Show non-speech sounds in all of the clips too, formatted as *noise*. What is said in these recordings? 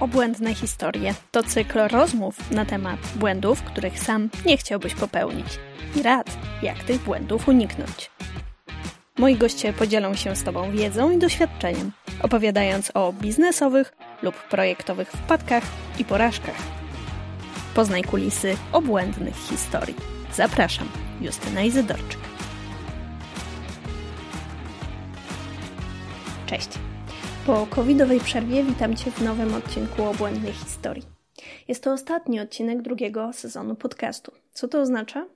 Obłędne historie to cykl rozmów na temat błędów, których sam nie chciałbyś popełnić i rad, jak tych błędów uniknąć. Moi goście podzielą się z Tobą wiedzą i doświadczeniem, opowiadając o biznesowych lub projektowych wpadkach i porażkach. Poznaj kulisy obłędnych historii. Zapraszam, Justyna Izydorczyk. Cześć. Po covidowej przerwie witam Cię w nowym odcinku Obłędnej Historii. Jest to ostatni odcinek drugiego sezonu podcastu. Co to oznacza?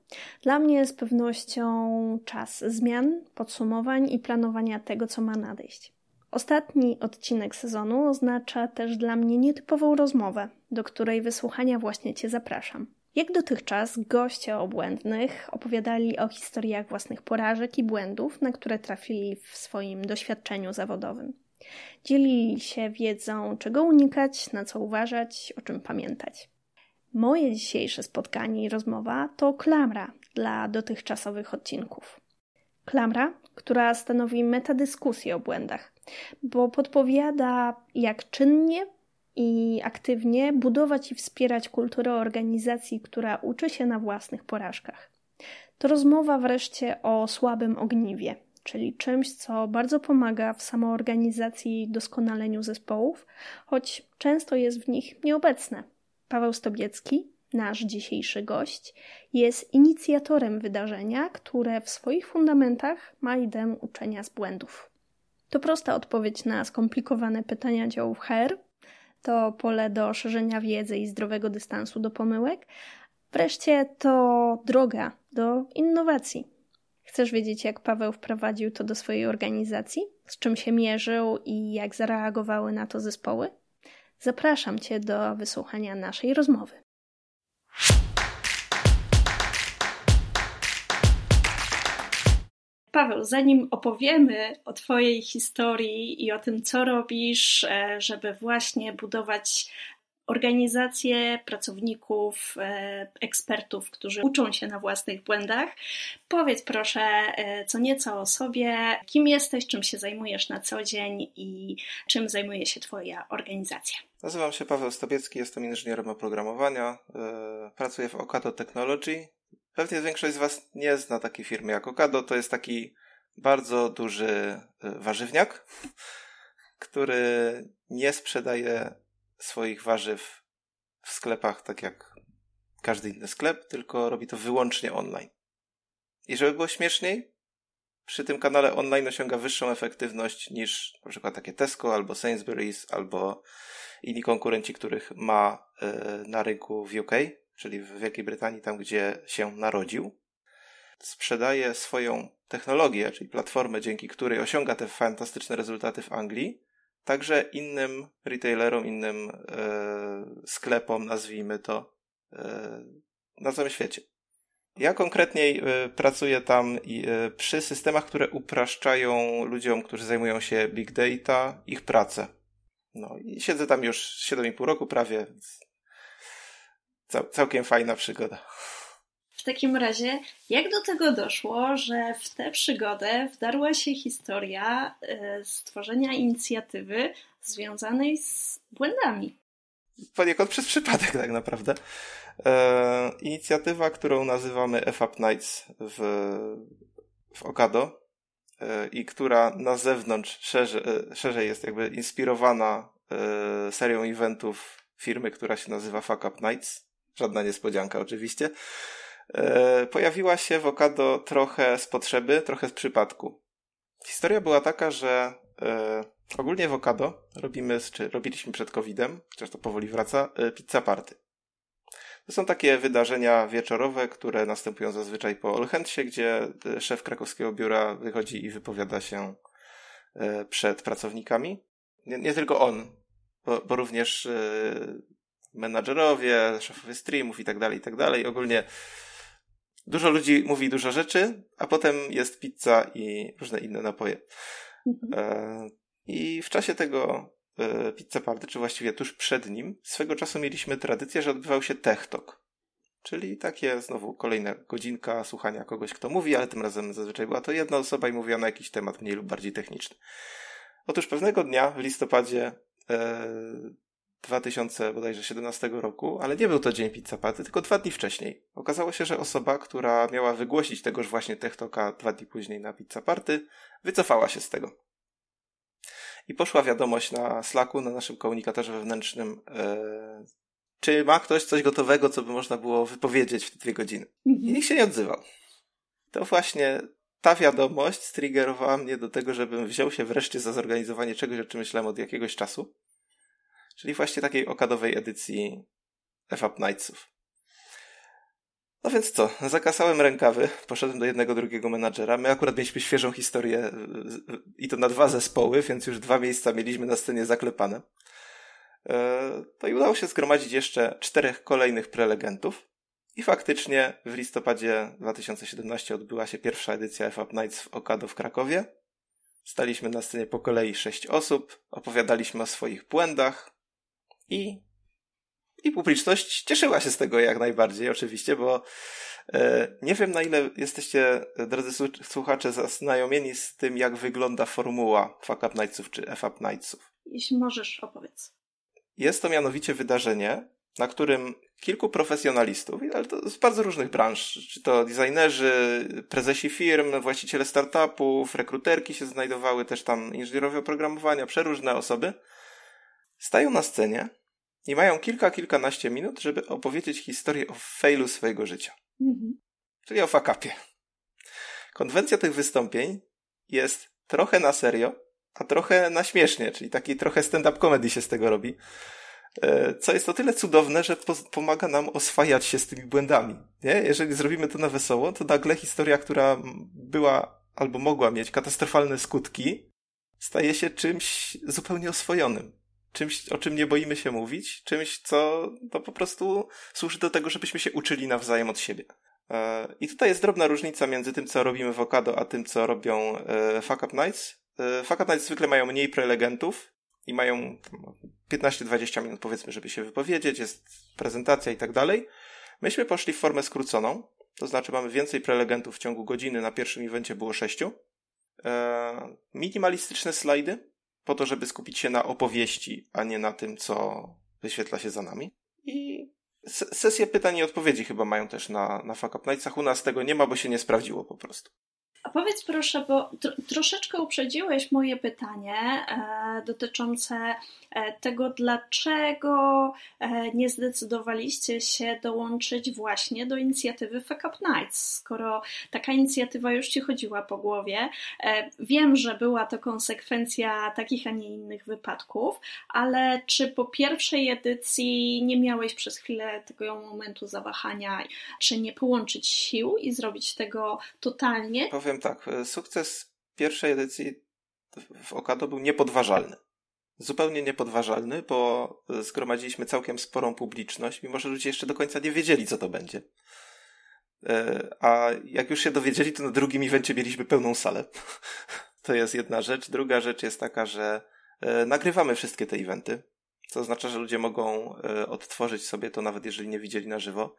Dla mnie z pewnością czas zmian, podsumowań i planowania tego, co ma nadejść. Ostatni odcinek sezonu oznacza też dla mnie nietypową rozmowę, do której wysłuchania właśnie Cię zapraszam. Jak dotychczas goście obłędnych opowiadali o historiach własnych porażek i błędów, na które trafili w swoim doświadczeniu zawodowym. Dzielili się wiedzą, czego unikać, na co uważać, o czym pamiętać. Moje dzisiejsze spotkanie i rozmowa to klamra dla dotychczasowych odcinków. Klamra, która stanowi metadyskusję o błędach, bo podpowiada, jak czynnie i aktywnie budować i wspierać kulturę organizacji, która uczy się na własnych porażkach. To rozmowa wreszcie o słabym ogniwie, czyli czymś, co bardzo pomaga w samoorganizacji i doskonaleniu zespołów, choć często jest w nich nieobecne. Paweł Stobiecki, nasz dzisiejszy gość, jest inicjatorem wydarzenia, które w swoich fundamentach ma ideę uczenia z błędów. To prosta odpowiedź na skomplikowane pytania działów HR, to pole do szerzenia wiedzy i zdrowego dystansu do pomyłek. Wreszcie to droga do innowacji. Chcesz wiedzieć, jak Paweł wprowadził to do swojej organizacji, z czym się mierzył i jak zareagowały na to zespoły? Zapraszam Cię do wysłuchania naszej rozmowy. Paweł, zanim opowiemy o Twojej historii i o tym, co robisz, e, żeby właśnie budować organizacje pracowników, e, ekspertów, którzy uczą się na własnych błędach. Powiedz proszę e, co nieco o sobie, kim jesteś, czym się zajmujesz na co dzień i czym zajmuje się Twoja organizacja. Nazywam się Paweł Stobiecki, jestem inżynierem oprogramowania, pracuję w Okado Technology, Pewnie większość z Was nie zna takiej firmy jak Okado. To jest taki bardzo duży warzywniak, *laughs* który nie sprzedaje swoich warzyw w sklepach tak jak każdy inny sklep, tylko robi to wyłącznie online. I żeby było śmieszniej, przy tym kanale online osiąga wyższą efektywność niż na przykład takie Tesco albo Sainsbury's albo inni konkurenci, których ma y, na rynku w UK czyli w Wielkiej Brytanii, tam gdzie się narodził, sprzedaje swoją technologię, czyli platformę, dzięki której osiąga te fantastyczne rezultaty w Anglii, także innym retailerom, innym e, sklepom, nazwijmy to, e, na całym świecie. Ja konkretniej e, pracuję tam e, przy systemach, które upraszczają ludziom, którzy zajmują się big data, ich pracę. No i siedzę tam już 7,5 roku prawie, więc Cał, całkiem fajna przygoda. Takim razie, jak do tego doszło, że w tę przygodę wdarła się historia e, stworzenia inicjatywy związanej z błędami? Poniekąd przez przypadek, tak naprawdę. E, inicjatywa, którą nazywamy FAP Nights w, w Okado e, i która na zewnątrz szerzej, szerzej jest jakby inspirowana e, serią eventów firmy, która się nazywa Fuck Up Nights Żadna niespodzianka oczywiście. E, pojawiła się w Okado trochę z potrzeby, trochę z przypadku. Historia była taka, że e, ogólnie w Okado robimy, czy robiliśmy przed COVID-em, chociaż to powoli wraca, e, pizza party. To są takie wydarzenia wieczorowe, które następują zazwyczaj po Olchętsie, gdzie szef krakowskiego biura wychodzi i wypowiada się przed pracownikami. Nie, nie tylko on, bo, bo również menadżerowie, szefowie streamów i tak dalej, i tak dalej. Ogólnie dużo ludzi mówi dużo rzeczy, a potem jest pizza i różne inne napoje. Mhm. E, I w czasie tego e, pizza party, czy właściwie tuż przed nim, swego czasu mieliśmy tradycję, że odbywał się tech talk. Czyli takie znowu kolejna godzinka słuchania kogoś, kto mówi, ale tym razem zazwyczaj była to jedna osoba i mówiła na jakiś temat mniej lub bardziej techniczny. Otóż pewnego dnia w listopadzie e, 2017 roku, ale nie był to dzień Pizza Party, tylko dwa dni wcześniej. Okazało się, że osoba, która miała wygłosić tegoż właśnie TechToka dwa dni później na Pizza Party, wycofała się z tego. I poszła wiadomość na Slacku, na naszym komunikatorze wewnętrznym, e, czy ma ktoś coś gotowego, co by można było wypowiedzieć w te dwie godziny. I nikt się nie odzywał. To właśnie ta wiadomość striggerowała mnie do tego, żebym wziął się wreszcie za zorganizowanie czegoś, o czym myślałem od jakiegoś czasu. Czyli właśnie takiej okadowej edycji F-Up Nightsów. No więc co, zakasałem rękawy, poszedłem do jednego, drugiego menadżera. My akurat mieliśmy świeżą historię i to na dwa zespoły, więc już dwa miejsca mieliśmy na scenie zaklepane. E, to i udało się zgromadzić jeszcze czterech kolejnych prelegentów. I faktycznie w listopadzie 2017 odbyła się pierwsza edycja F-Up Nights w Okado w Krakowie. Staliśmy na scenie po kolei sześć osób, opowiadaliśmy o swoich błędach i, i publiczność cieszyła się z tego jak najbardziej, oczywiście, bo e, nie wiem na ile jesteście, drodzy słuchacze, zaznajomieni z tym, jak wygląda formuła Fuck Up Nightsów czy F-Up Nightsów. Jeśli możesz, opowiedz. Jest to mianowicie wydarzenie, na którym kilku profesjonalistów, ale to z bardzo różnych branż, czy to designerzy, prezesi firm, właściciele startupów, rekruterki się znajdowały, też tam inżynierowie oprogramowania, przeróżne osoby, stają na scenie i mają kilka, kilkanaście minut, żeby opowiedzieć historię o failu swojego życia. Mhm. Czyli o fakapie. Konwencja tych wystąpień jest trochę na serio, a trochę na śmiesznie, czyli taki trochę stand-up comedy się z tego robi. E, co jest o tyle cudowne, że pomaga nam oswajać się z tymi błędami. Nie? Jeżeli zrobimy to na wesoło, to nagle historia, która była albo mogła mieć katastrofalne skutki, staje się czymś zupełnie oswojonym. Czymś, o czym nie boimy się mówić, czymś, co to po prostu służy do tego, żebyśmy się uczyli nawzajem od siebie. E, I tutaj jest drobna różnica między tym, co robimy w Okado, a tym, co robią e, Fuck Up Nights. Fuck Up Nights zwykle mają mniej prelegentów, i mają 15-20 minut powiedzmy, żeby się wypowiedzieć, jest prezentacja i tak dalej. Myśmy poszli w formę skróconą, to znaczy mamy więcej prelegentów w ciągu godziny, na pierwszym evencie było sześciu. Eee, minimalistyczne slajdy, po to, żeby skupić się na opowieści, a nie na tym, co wyświetla się za nami. I sesje pytań i odpowiedzi chyba mają też na, na Fuck Up Nightsach. U nas tego nie ma, bo się nie sprawdziło po prostu. A powiedz proszę, bo tro, troszeczkę uprzedziłeś moje pytanie e, dotyczące e, tego, dlaczego e, nie zdecydowaliście się dołączyć właśnie do inicjatywy Fuck Up Nights, skoro taka inicjatywa już ci chodziła po głowie. E, wiem, że była to konsekwencja takich, a nie innych wypadków, ale czy po pierwszej edycji nie miałeś przez chwilę tego momentu zawahania, czy nie połączyć sił i zrobić tego totalnie? Powiem tak, e, sukces pierwszej edycji w Okado był niepodważalny. Zupełnie niepodważalny, bo e, zgromadziliśmy całkiem sporą publiczność, mimo że ludzie jeszcze do końca nie wiedzieli, co to będzie. E, a jak już się dowiedzieli, to na drugim evencie mieliśmy pełną salę. *laughs* To jest jedna rzecz. Druga rzecz jest taka, że nagrywamy wszystkie te eventy, co oznacza, że ludzie mogą odtworzyć sobie to, nawet jeżeli nie widzieli na żywo.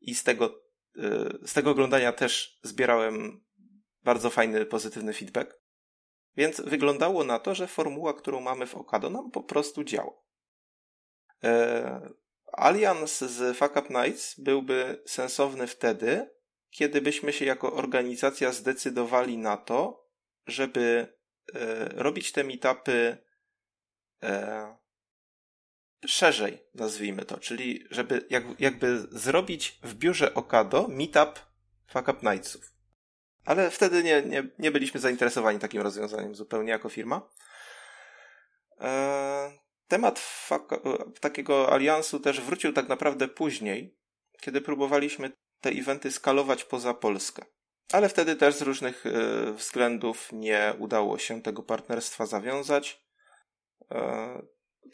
I z tego, z tego oglądania też zbierałem bardzo fajny, pozytywny feedback. Więc wyglądało na to, że formuła, którą mamy w Okado, nam po prostu działa. E, Alians z Fuck Up Nights byłby sensowny wtedy, kiedy byśmy się jako organizacja zdecydowali na to, żeby e, robić te meetupy e, szerzej, nazwijmy to, czyli żeby jakby zrobić w biurze Okado meetup Fuck Up Nightsów. Ale wtedy nie, nie, nie byliśmy zainteresowani takim rozwiązaniem zupełnie jako firma. E, temat takiego aliansu też wrócił tak naprawdę później, kiedy próbowaliśmy te eventy skalować poza Polskę. Ale wtedy też z różnych e, względów nie udało się tego partnerstwa zawiązać. E,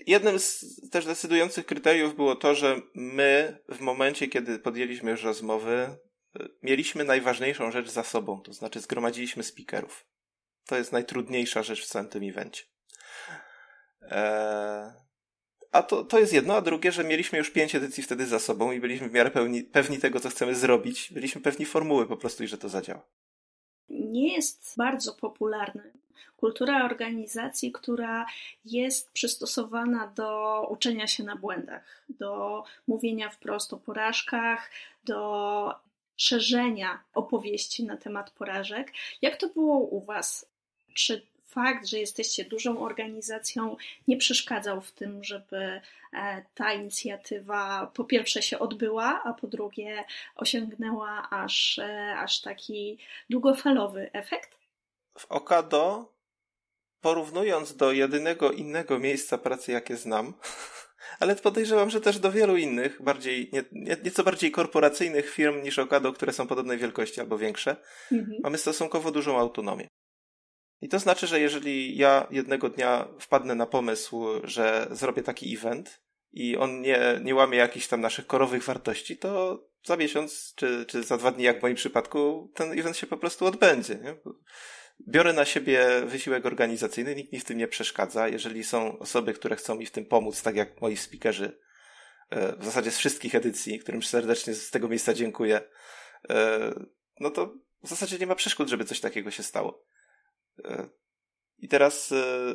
jednym z też decydujących kryteriów było to, że my w momencie, kiedy podjęliśmy już rozmowy, mieliśmy najważniejszą rzecz za sobą, to znaczy zgromadziliśmy speakerów. To jest najtrudniejsza rzecz w całym tym evencie. Eee, a to, to jest jedno, a drugie, że mieliśmy już pięć edycji wtedy za sobą i byliśmy w miarę pełni, pewni tego, co chcemy zrobić. Byliśmy pewni formuły po prostu i że to zadziała. Nie jest bardzo popularny Kultura organizacji, która jest przystosowana do uczenia się na błędach, do mówienia wprost o porażkach, do szerzenia opowieści na temat porażek. Jak to było u Was? Czy fakt, że jesteście dużą organizacją, nie przeszkadzał w tym, żeby e, ta inicjatywa po pierwsze się odbyła, a po drugie osiągnęła aż, e, aż taki długofalowy efekt? W Okado, porównując do jedynego innego miejsca pracy, jakie znam, *laughs* ale podejrzewam, że też do wielu innych, bardziej, nie, nie, nieco bardziej korporacyjnych firm niż Okado, które są podobnej wielkości albo większe, mhm. mamy stosunkowo dużą autonomię. I to znaczy, że jeżeli ja jednego dnia wpadnę na pomysł, że zrobię taki event i on nie, nie łamie jakichś tam naszych korowych wartości, to za miesiąc czy, czy za dwa dni, jak w moim przypadku, ten event się po prostu odbędzie. Nie? Biorę na siebie wysiłek organizacyjny, nikt mi w tym nie przeszkadza. Jeżeli są osoby, które chcą mi w tym pomóc, tak jak moi speakerzy, e, w zasadzie z wszystkich edycji, którym serdecznie z tego miejsca dziękuję, e, no to w zasadzie nie ma przeszkód, żeby coś takiego się stało. I teraz e,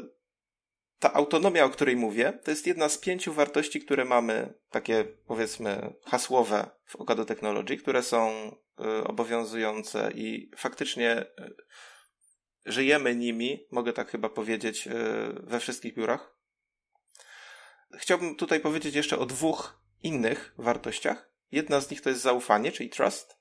ta autonomia, o której mówię, to jest jedna z pięciu wartości, które mamy, takie powiedzmy hasłowe w Okado Technology, które są e, obowiązujące i faktycznie e, żyjemy nimi, mogę tak chyba powiedzieć, we wszystkich biurach. Chciałbym tutaj powiedzieć jeszcze o dwóch innych wartościach. Jedna z nich to jest zaufanie, czyli trust,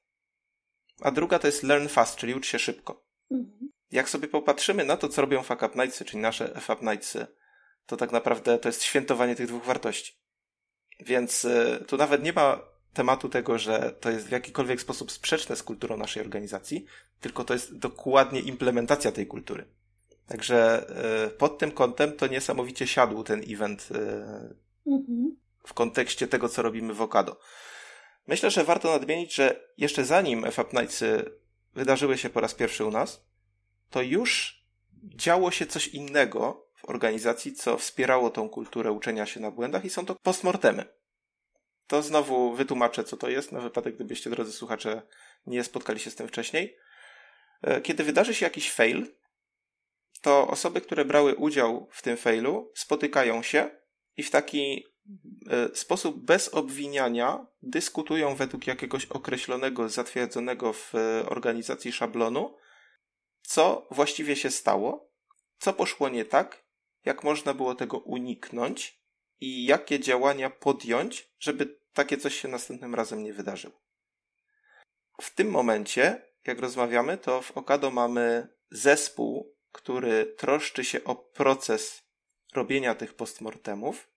a druga to jest learn fast, czyli ucz się szybko. Mhm jak sobie popatrzymy na to, co robią Fuck Up Nightsy, czyli nasze F Up Nightsy, to tak naprawdę to jest świętowanie tych dwóch wartości. Więc y, tu nawet nie ma tematu tego, że to jest w jakikolwiek sposób sprzeczne z kulturą naszej organizacji, tylko to jest dokładnie implementacja tej kultury. Także y, pod tym kątem to niesamowicie siadł ten event y, mhm. w kontekście tego, co robimy w Okado. Myślę, że warto nadmienić, że jeszcze zanim F Up Nightsy wydarzyły się po raz pierwszy u nas, to już działo się coś innego w organizacji, co wspierało tą kulturę uczenia się na błędach i są to postmortemy. To znowu wytłumaczę, co to jest, na wypadek, gdybyście, drodzy słuchacze, nie spotkali się z tym wcześniej. E, kiedy wydarzy się jakiś fail, to osoby, które brały udział w tym failu, spotykają się i w taki e, sposób bez obwiniania dyskutują według jakiegoś określonego, zatwierdzonego w e, organizacji szablonu co właściwie się stało, co poszło nie tak, jak można było tego uniknąć i jakie działania podjąć, żeby takie coś się następnym razem nie wydarzyło. W tym momencie, jak rozmawiamy, to w Okado mamy zespół, który troszczy się o proces robienia tych postmortemów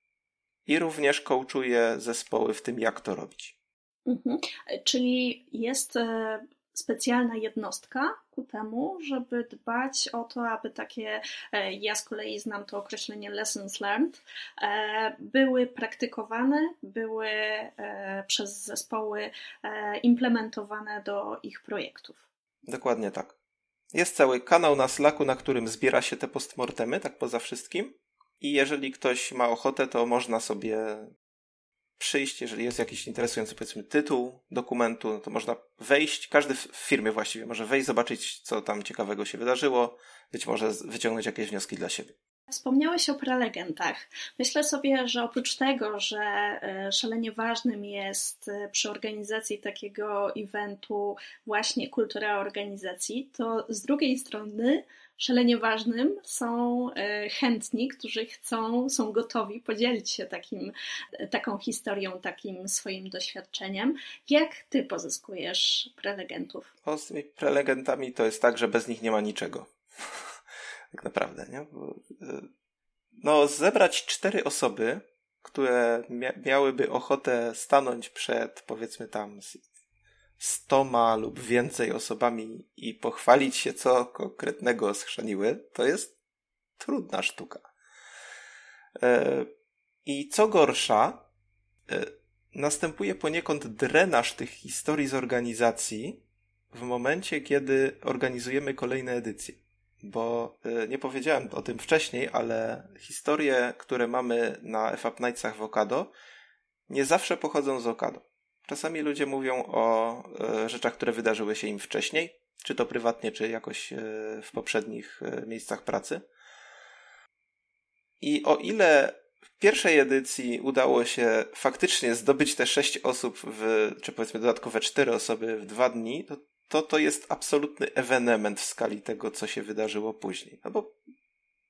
i również coachuje zespoły w tym, jak to robić. Mhm. Czyli jest e, specjalna jednostka ku temu, żeby dbać o to, aby takie, e, ja z kolei znam to określenie lessons learned, e, były praktykowane, były e, przez zespoły implementowane do ich projektów. Dokładnie tak. Jest cały kanał na Slacku, na którym zbiera się te postmortemy, tak poza wszystkim. I jeżeli ktoś ma ochotę, to można sobie przyjść, jeżeli jest jakiś interesujący, powiedzmy, tytuł dokumentu, no to można wejść, każdy w firmie właściwie może wejść, zobaczyć, co tam ciekawego się wydarzyło, być może wyciągnąć jakieś wnioski dla siebie. Wspomniałeś o prelegentach. Myślę sobie, że oprócz tego, że e, szalenie ważnym jest e, przy organizacji takiego eventu właśnie kultura organizacji, to z drugiej strony szalenie ważnym są e, chętni, którzy chcą, są gotowi podzielić się takim, taką historią, takim swoim doświadczeniem. Jak ty pozyskujesz prelegentów? O, z tymi prelegentami to jest tak, że bez nich nie ma niczego. *laughs* tak naprawdę, nie? E, no, zebrać cztery osoby, które miałyby ochotę stanąć przed, powiedzmy tam, stoma lub więcej osobami i pochwalić się, co konkretnego schrzaniły, to jest trudna sztuka. E, I co gorsza, e, następuje poniekąd drenaż tych historii z organizacji w momencie, kiedy organizujemy kolejne edycje. Bo e, nie powiedziałem o tym wcześniej, ale historie, które mamy na FAP Nightsach w Okado, nie zawsze pochodzą z Okado. Czasami ludzie mówią o e, rzeczach, które wydarzyły się im wcześniej, czy to prywatnie, czy jakoś e, w poprzednich e, miejscach pracy. I o ile w pierwszej edycji udało się faktycznie zdobyć te sześć osób, w, czy powiedzmy dodatkowe cztery osoby w dwa dni, to, to to jest absolutny ewenement w skali tego, co się wydarzyło później. No bo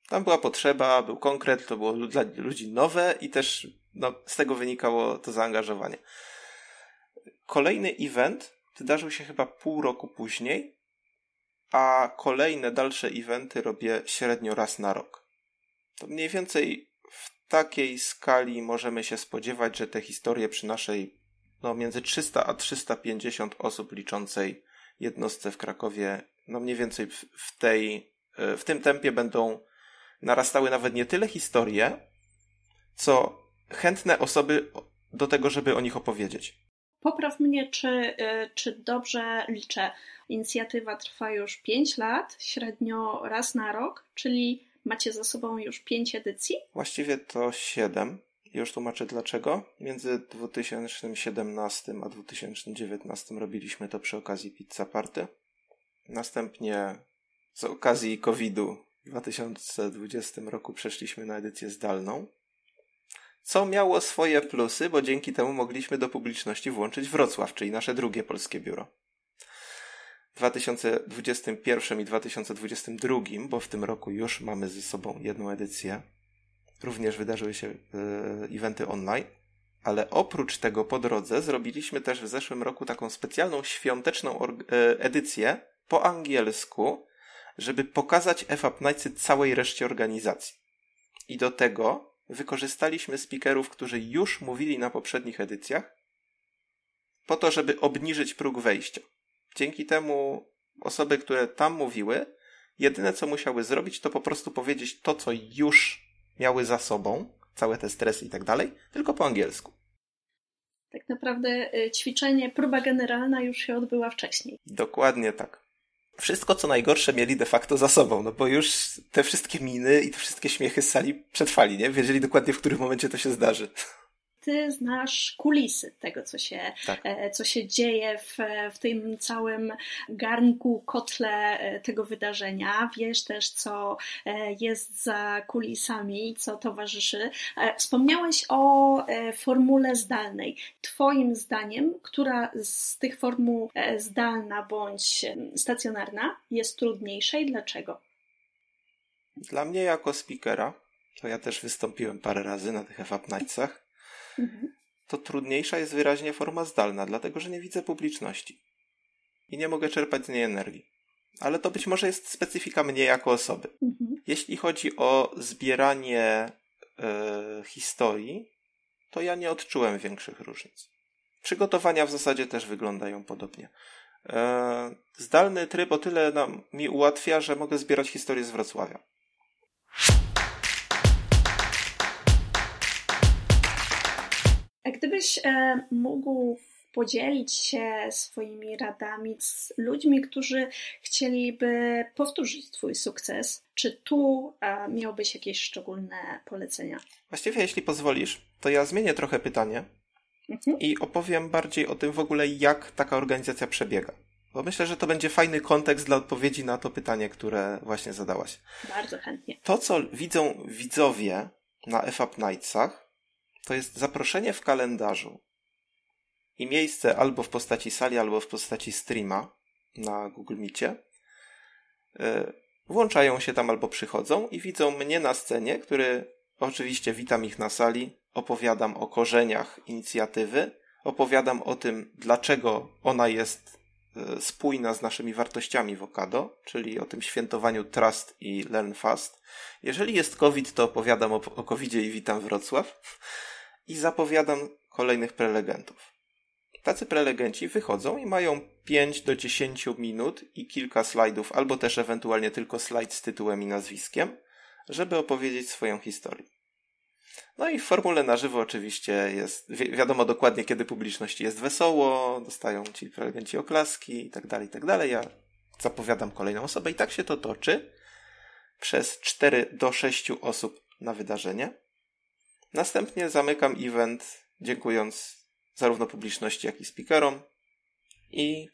tam była potrzeba, był konkret, to było dla ludzi nowe i też no, z tego wynikało to zaangażowanie. Kolejny event wydarzył się chyba pół roku później, a kolejne dalsze eventy robię średnio raz na rok. To mniej więcej w takiej skali możemy się spodziewać, że te historie przy naszej no, między 300 a 350 osób liczącej jednostce w Krakowie, no mniej więcej w, tej, w tym tempie będą narastały nawet nie tyle historie, co chętne osoby do tego, żeby o nich opowiedzieć. Popraw mnie, czy, y, czy dobrze liczę. Inicjatywa trwa już 5 lat, średnio raz na rok, czyli macie za sobą już 5 edycji? Właściwie to 7. Już tłumaczę dlaczego. Między 2017 a 2019 robiliśmy to przy okazji Pizza Party. Następnie z okazji COVID-u w 2020 roku przeszliśmy na edycję zdalną co miało swoje plusy, bo dzięki temu mogliśmy do publiczności włączyć Wrocław, czyli nasze drugie polskie biuro. W 2021 i 2022, bo w tym roku już mamy ze sobą jedną edycję, również wydarzyły się e, eventy online, ale oprócz tego po drodze zrobiliśmy też w zeszłym roku taką specjalną świąteczną e, edycję po angielsku, żeby pokazać FAP Nightsy całej reszcie organizacji. I do tego wykorzystaliśmy speakerów, którzy już mówili na poprzednich edycjach, po to, żeby obniżyć próg wejścia. Dzięki temu osoby, które tam mówiły, jedyne co musiały zrobić, to po prostu powiedzieć to, co już miały za sobą, całe te stresy i tak dalej, tylko po angielsku. Tak naprawdę y, ćwiczenie, próba generalna już się odbyła wcześniej. Dokładnie tak wszystko co najgorsze mieli de facto za sobą, no bo już te wszystkie miny i te wszystkie śmiechy z sali przetrwali, nie? Wiedzieli dokładnie, w którym momencie to się zdarzy ty znasz kulisy tego, co się, tak. E, co się dzieje w, w tym całym garnku, kotle e, tego wydarzenia. Wiesz też, co e, jest za kulisami, co towarzyszy. Wspomniałeś o formule zdalnej. Twoim zdaniem, która z tych formuł zdalna bądź stacjonarna jest trudniejsza i dlaczego? Dla mnie jako speakera, to ja też wystąpiłem parę razy na tych FAP Nightsach, to trudniejsza jest wyraźnie forma zdalna, dlatego że nie widzę publiczności i nie mogę czerpać z niej energii. Ale to być może jest specyfika mnie jako osoby. Mhm. Jeśli chodzi o zbieranie e, historii, to ja nie odczułem większych różnic. Przygotowania w zasadzie też wyglądają podobnie. E, zdalny tryb o tyle nam, mi ułatwia, że mogę zbierać historię z Wrocławia. Gdybyś e, mógł podzielić się swoimi radami z ludźmi, którzy chcieliby powtórzyć Twój sukces, czy tu e, miałbyś jakieś szczególne polecenia? Właściwie, jeśli pozwolisz, to ja zmienię trochę pytanie mhm. i opowiem bardziej o tym w ogóle, jak taka organizacja przebiega. Bo myślę, że to będzie fajny kontekst dla odpowiedzi na to pytanie, które właśnie zadałaś. Bardzo chętnie. To, co widzą widzowie na FAP Nightsach, to jest zaproszenie w kalendarzu i miejsce albo w postaci sali, albo w postaci streama na Google Meetie. E, włączają się tam albo przychodzą i widzą mnie na scenie, który oczywiście witam ich na sali, opowiadam o korzeniach inicjatywy, opowiadam o tym, dlaczego ona jest spójna z naszymi wartościami w Okado, czyli o tym świętowaniu Trust i Learn Fast. Jeżeli jest COVID, to opowiadam o, o covid i witam Wrocław i zapowiadam kolejnych prelegentów. Tacy prelegenci wychodzą i mają 5 do 10 minut i kilka slajdów, albo też ewentualnie tylko slajd z tytułem i nazwiskiem, żeby opowiedzieć swoją historię. No i w formule na żywo oczywiście jest, wi wiadomo dokładnie, kiedy publiczności jest wesoło, dostają ci prelegenci oklaski i tak dalej, i tak dalej. Ja zapowiadam kolejną osobę i tak się to toczy przez 4 do 6 osób na wydarzenie. Następnie zamykam event, dziękując zarówno publiczności, jak i speakerom i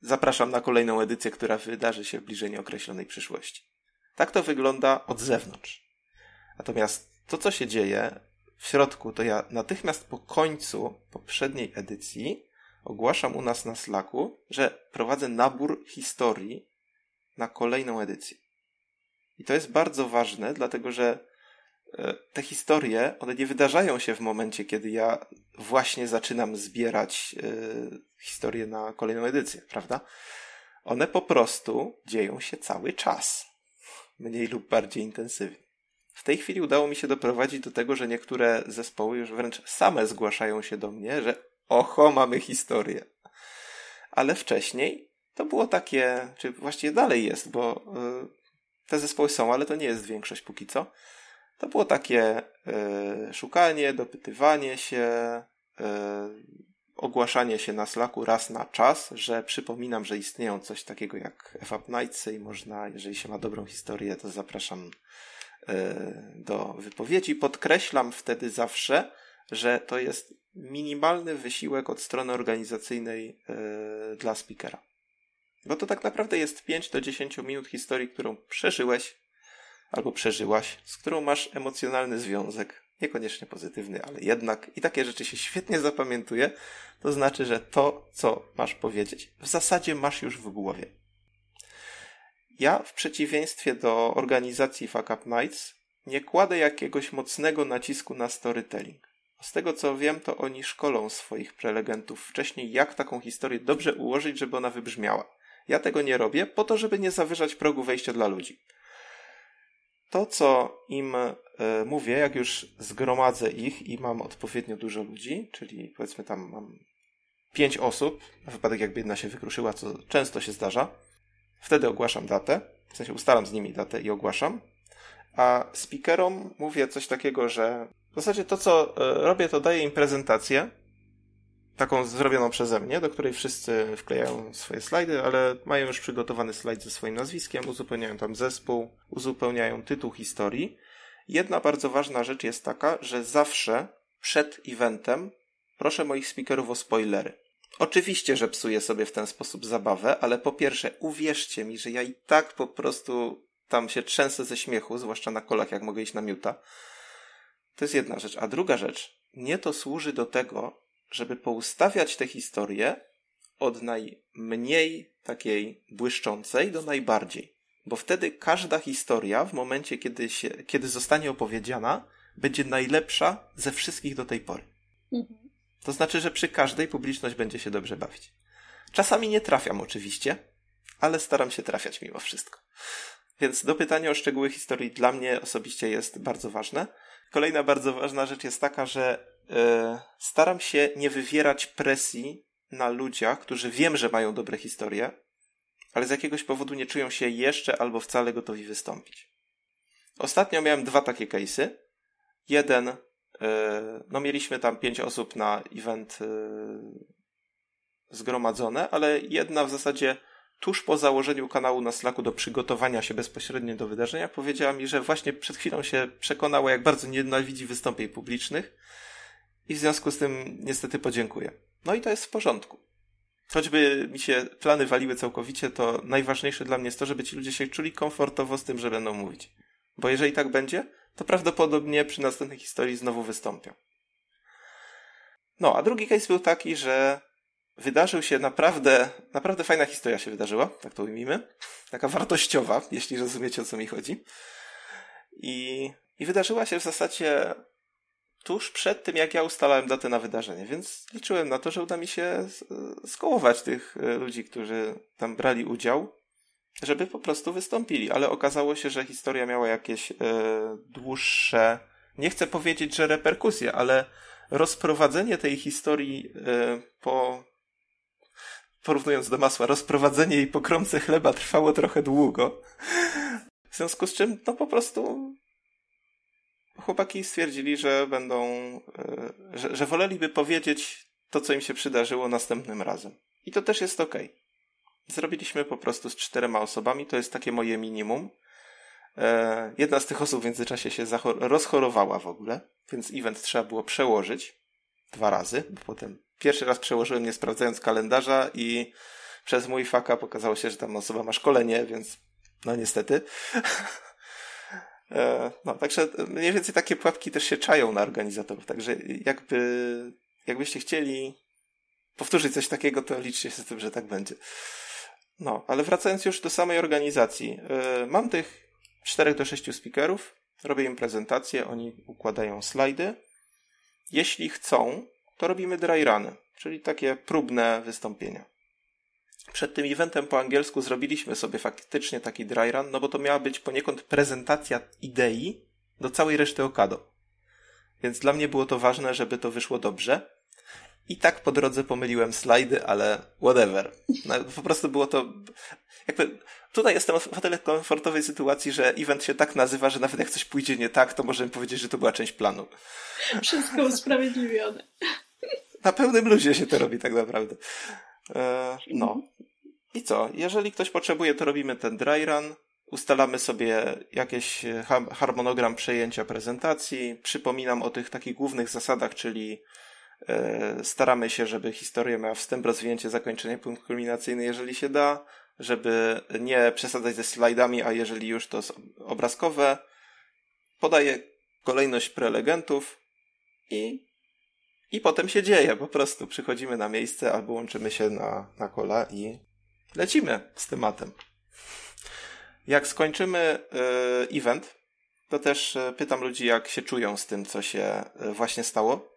zapraszam na kolejną edycję, która wydarzy się w bliżej nieokreślonej przyszłości. Tak to wygląda od zewnątrz. Natomiast to, co się dzieje w środku, to ja natychmiast po końcu poprzedniej edycji ogłaszam u nas na Slacku, że prowadzę nabór historii na kolejną edycję. I to jest bardzo ważne, dlatego że e, te historie, one nie wydarzają się w momencie, kiedy ja właśnie zaczynam zbierać y, historię na kolejną edycję, prawda? One po prostu dzieją się cały czas. Mniej lub bardziej intensywnie. W tej chwili udało mi się doprowadzić do tego, że niektóre zespoły już wręcz same zgłaszają się do mnie, że oho, mamy historię. Ale wcześniej to było takie, czy właściwie dalej jest, bo y, te zespoły są, ale to nie jest większość póki co. To było takie y, szukanie, dopytywanie się, y, ogłaszanie się na Slacku raz na czas, że przypominam, że istnieją coś takiego jak FAP Nightsy i można, jeżeli się ma dobrą historię, to zapraszam do wypowiedzi. Podkreślam wtedy zawsze, że to jest minimalny wysiłek od strony organizacyjnej e, dla speakera. Bo to tak naprawdę jest 5 do 10 minut historii, którą przeżyłeś albo przeżyłaś, z którą masz emocjonalny związek niekoniecznie pozytywny, ale jednak i takie rzeczy się świetnie zapamiętuje, to znaczy, że to, co masz powiedzieć, w zasadzie masz już w głowie. Ja, w przeciwieństwie do organizacji Fuck Up Nights, nie kładę jakiegoś mocnego nacisku na storytelling. Z tego co wiem, to oni szkolą swoich prelegentów wcześniej, jak taką historię dobrze ułożyć, żeby ona wybrzmiała. Ja tego nie robię po to, żeby nie zawyżać progu wejścia dla ludzi to, co im e, mówię, jak już zgromadzę ich i mam odpowiednio dużo ludzi, czyli powiedzmy tam mam pięć osób, na wypadek jakby jedna się wykruszyła, co często się zdarza, wtedy ogłaszam datę, w sensie ustalam z nimi datę i ogłaszam, a speakerom mówię coś takiego, że w zasadzie to, co e, robię, to daję im prezentację, taką zrobioną przeze mnie, do której wszyscy wklejają swoje slajdy, ale mają już przygotowany slajd ze swoim nazwiskiem, uzupełniają tam zespół, uzupełniają tytuł historii. Jedna bardzo ważna rzecz jest taka, że zawsze przed eventem proszę moich speakerów o spoilery. Oczywiście, że psuję sobie w ten sposób zabawę, ale po pierwsze, uwierzcie mi, że ja i tak po prostu tam się trzęsę ze śmiechu, zwłaszcza na kolach, jak mogę iść na miuta. To jest jedna rzecz. A druga rzecz, nie to służy do tego, żeby poustawiać te historie od najmniej takiej błyszczącej do najbardziej. Bo wtedy każda historia, w momencie, kiedy, się, kiedy zostanie opowiedziana, będzie najlepsza ze wszystkich do tej pory. Mhm. To znaczy, że przy każdej publiczność będzie się dobrze bawić. Czasami nie trafiam oczywiście, ale staram się trafiać mimo wszystko. Więc do pytania o szczegóły historii dla mnie osobiście jest bardzo ważne. Kolejna bardzo ważna rzecz jest taka, że E, staram się nie wywierać presji na ludziach, którzy wiem, że mają dobre historie, ale z jakiegoś powodu nie czują się jeszcze albo wcale gotowi wystąpić. Ostatnio miałem dwa takie case'y. Jeden, no mieliśmy tam pięć osób na event e, zgromadzone, ale jedna w zasadzie tuż po założeniu kanału na Slacku do przygotowania się bezpośrednio do wydarzenia powiedziała mi, że właśnie przed chwilą się przekonała, jak bardzo nienawidzi wystąpień publicznych i w związku z tym niestety podziękuję. No i to jest w porządku. Choćby mi się plany waliły całkowicie, to najważniejsze dla mnie jest to, żeby ci ludzie się czuli komfortowo z tym, że będą mówić. Bo jeżeli tak będzie, to prawdopodobnie przy następnej historii znowu wystąpią. No, a drugi case był taki, że wydarzył się naprawdę, naprawdę fajna historia się wydarzyła, tak to ujmijmy. Taka wartościowa, jeśli rozumiecie o co mi chodzi. I, i wydarzyła się w zasadzie tuż przed tym, jak ja ustalałem datę na wydarzenie, więc liczyłem na to, że uda mi się skołować tych e, ludzi, którzy tam brali udział, żeby po prostu wystąpili. Ale okazało się, że historia miała jakieś e, dłuższe, nie chcę powiedzieć, że reperkusje, ale rozprowadzenie tej historii e, po porównując do masła, rozprowadzenie jej po kromce chleba trwało trochę długo. W związku z czym, no po prostu chłopaki stwierdzili, że będą, e, że, że woleliby powiedzieć to, co im się przydarzyło następnym razem. I to też jest ok. Zrobiliśmy po prostu z czterema osobami, to jest takie moje minimum. E, jedna z tych osób w międzyczasie się rozchorowała w ogóle, więc event trzeba było przełożyć dwa razy, potem pierwszy raz przełożyłem nie sprawdzając kalendarza i przez mój faka pokazało się, że tam osoba ma szkolenie, więc no niestety. *laughs* E, no, także mniej więcej takie pułapki też się czają na organizatorów, także jakby, jakbyście chcieli powtórzyć coś takiego, to liczcie się z tym, że tak będzie. No, ale wracając już do samej organizacji. E, mam tych 4 do 6 speakerów, robię im prezentację, oni układają slajdy. Jeśli chcą, to robimy dry runy, czyli takie próbne wystąpienia. Przed tym eventem po angielsku zrobiliśmy sobie faktycznie taki dry run, no bo to miała być poniekąd prezentacja idei do całej reszty Okado. Więc dla mnie było to ważne, żeby to wyszło dobrze. I tak po drodze pomyliłem slajdy, ale whatever. No, po prostu było to. Jakby tutaj jestem w tyle komfortowej sytuacji, że event się tak nazywa, że nawet jak coś pójdzie nie tak, to możemy powiedzieć, że to była część planu. Wszystko usprawiedliwione. Na pełnym luzie się to robi tak naprawdę. E, no. I co? Jeżeli ktoś potrzebuje, to robimy ten dry run. Ustalamy sobie jakiś harmonogram przejęcia prezentacji. Przypominam o tych takich głównych zasadach, czyli e, staramy się, żeby historia miała wstęp, rozwinięcie, zakończenie, punkt kulminacyjny, jeżeli się da, żeby nie przesadzać ze slajdami, a jeżeli już to obrazkowe. Podaję kolejność prelegentów i i potem się dzieje, po prostu przychodzimy na miejsce albo łączymy się na, na kola i lecimy z tematem. Jak skończymy y, event, to też y, pytam ludzi, jak się czują z tym, co się właśnie stało.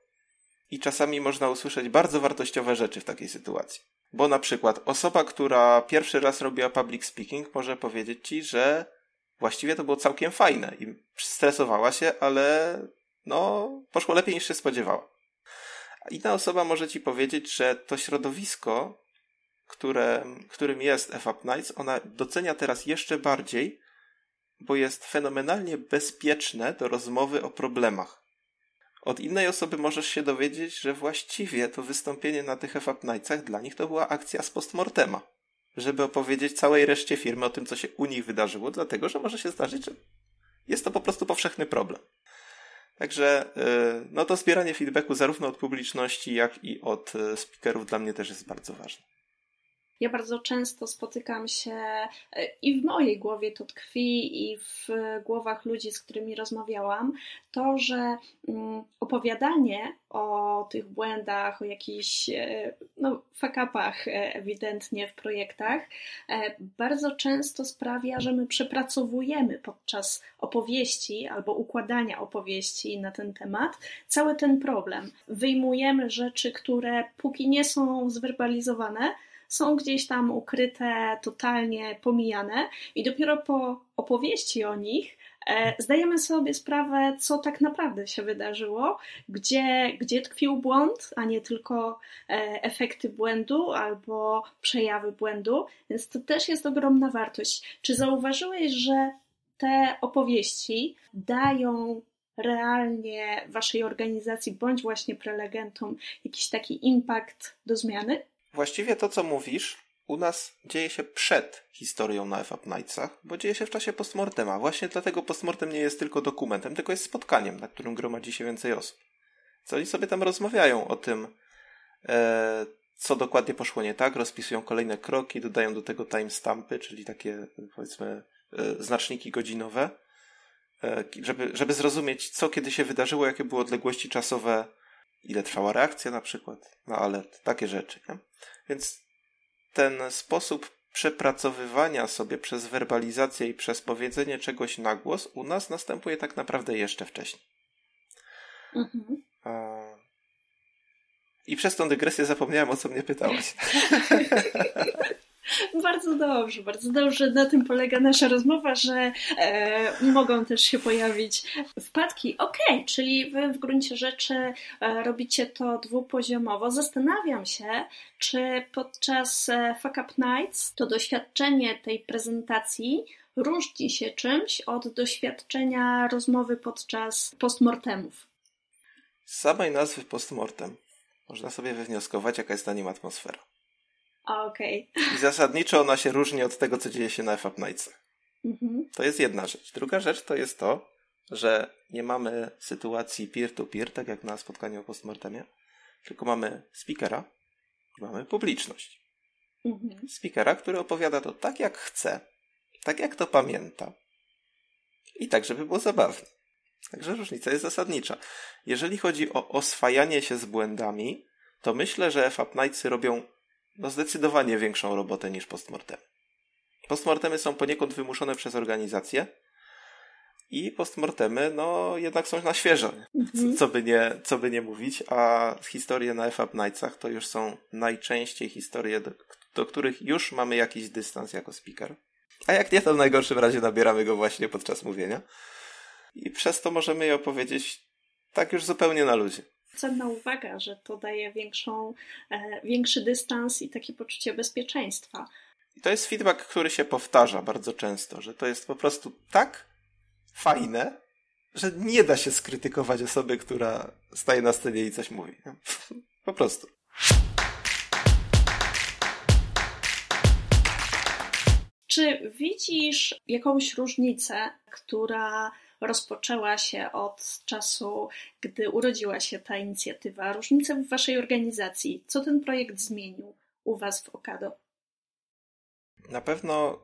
I czasami można usłyszeć bardzo wartościowe rzeczy w takiej sytuacji. Bo na przykład osoba, która pierwszy raz robiła public speaking, może powiedzieć ci, że właściwie to było całkiem fajne i stresowała się, ale no, poszło lepiej niż się spodziewała. Inna osoba może ci powiedzieć, że to środowisko, które, którym jest FAP Nights, ona docenia teraz jeszcze bardziej, bo jest fenomenalnie bezpieczne do rozmowy o problemach. Od innej osoby możesz się dowiedzieć, że właściwie to wystąpienie na tych FAP Nightsach dla nich to była akcja z postmortema. Żeby opowiedzieć całej reszcie firmy o tym, co się u nich wydarzyło, dlatego że może się zdarzyć, że jest to po prostu powszechny problem. Także y, no to zbieranie feedbacku zarówno od publiczności, jak i od y, speakerów dla mnie też jest bardzo ważne. Ja bardzo często spotykam się e, i w mojej głowie to tkwi, i w głowach ludzi, z którymi rozmawiałam, to, że mm, opowiadanie o tych błędach, o jakichś e, no, fakapach e, ewidentnie w projektach, bardzo często sprawia, że my przepracowujemy podczas opowieści albo układania opowieści na ten temat cały ten problem. Wyjmujemy rzeczy, które póki nie są zwerbalizowane, są gdzieś tam ukryte, totalnie pomijane, i dopiero po opowieści o nich e, zdajemy sobie sprawę, co tak naprawdę się wydarzyło, gdzie, gdzie tkwił błąd, a nie tylko e, efekty błędu albo przejawy błędu, więc to też jest ogromna wartość. Czy zauważyłeś, że te opowieści dają realnie waszej organizacji bądź właśnie prelegentom jakiś taki impact do zmiany? Właściwie to, co mówisz, u nas dzieje się przed historią na FAP Nightsach, bo dzieje się w czasie postmortema. Właśnie dlatego postmortem nie jest tylko dokumentem, tylko jest spotkaniem, na którym gromadzi się więcej osób. Co oni sobie tam rozmawiają o tym, e, co dokładnie poszło nie tak, rozpisują kolejne kroki, dodają do tego timestampy, czyli takie, powiedzmy, e, znaczniki godzinowe, e, żeby, żeby zrozumieć, co kiedy się wydarzyło, jakie były odległości czasowe ile trwała reakcja na przykład na alert, takie rzeczy. Nie? Więc ten sposób przepracowywania sobie przez werbalizację i przez powiedzenie czegoś na głos u nas następuje tak naprawdę jeszcze wcześniej. Mhm. I przez tą dygresję zapomniałem, o co mnie pytałaś. *laughs* Bardzo dobrze, bardzo dobrze. Na tym polega nasza rozmowa, że e, mogą też się pojawić wpadki. Okej, okay, czyli wy w gruncie rzeczy e, robicie to dwupoziomowo. Zastanawiam się, czy podczas e, Fuck Up Nights to doświadczenie tej prezentacji różni się czymś od doświadczenia rozmowy podczas postmortemów. Z samej nazwy postmortem można sobie wywnioskować, jaka jest na nim atmosfera. Okej. Okay. I zasadniczo ona się różni od tego, co dzieje się na FAP Nightsach. Mhm. To jest jedna rzecz. Druga rzecz to jest to, że nie mamy sytuacji peer-to-peer, tak jak na spotkaniu o postmortemie, tylko mamy speakera i mamy publiczność. Mhm. Speakera, który opowiada to tak jak chce, tak jak to pamięta i tak, żeby było zabawne. Także różnica jest zasadnicza. Jeżeli chodzi o oswajanie się z błędami, to myślę, że FAP Nightsy robią no, zdecydowanie większą robotę niż postmortem. Postmortemy są poniekąd wymuszone przez organizację i postmortemy no jednak są na świeżo, mhm. co, by nie, co by nie mówić, a historie na FAP Nightsach to już są najczęściej historie, do, do których już mamy jakiś dystans jako speaker. A jak nie, to w najgorszym razie nabieramy go właśnie podczas mówienia. I przez to możemy je opowiedzieć tak już zupełnie na luzie. Cenna uwaga, że to daje większą, e, większy dystans i takie poczucie bezpieczeństwa. I to jest feedback, który się powtarza bardzo często, że to jest po prostu tak fajne, że nie da się skrytykować osoby, która staje na scenie i coś mówi. po prostu. Czy widzisz jakąś różnicę, która rozpoczęła się od czasu, gdy urodziła się ta inicjatywa? Różnicę w Waszej organizacji? Co ten projekt zmienił u Was w Okado? Na pewno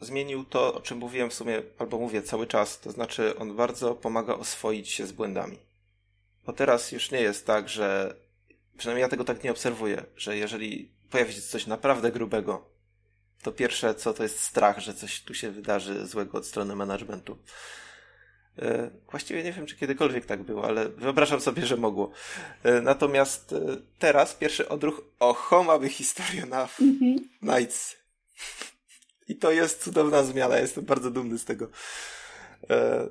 zmienił to, o czym mówiłem w sumie, albo mówię cały czas, to znaczy on bardzo pomaga oswoić się z błędami. Bo teraz już nie jest tak, że przynajmniej ja tego tak nie obserwuję, że jeżeli pojawi się coś naprawdę grubego, to pierwsze co to jest strach, że coś tu się wydarzy złego od strony managementu. E, właściwie nie wiem, czy kiedykolwiek tak było, ale wyobrażam sobie, że mogło. E, natomiast e, teraz pierwszy odruch, oho, mamy historię na mm-hmm. Nights. I to jest cudowna zmiana, jestem bardzo dumny z tego.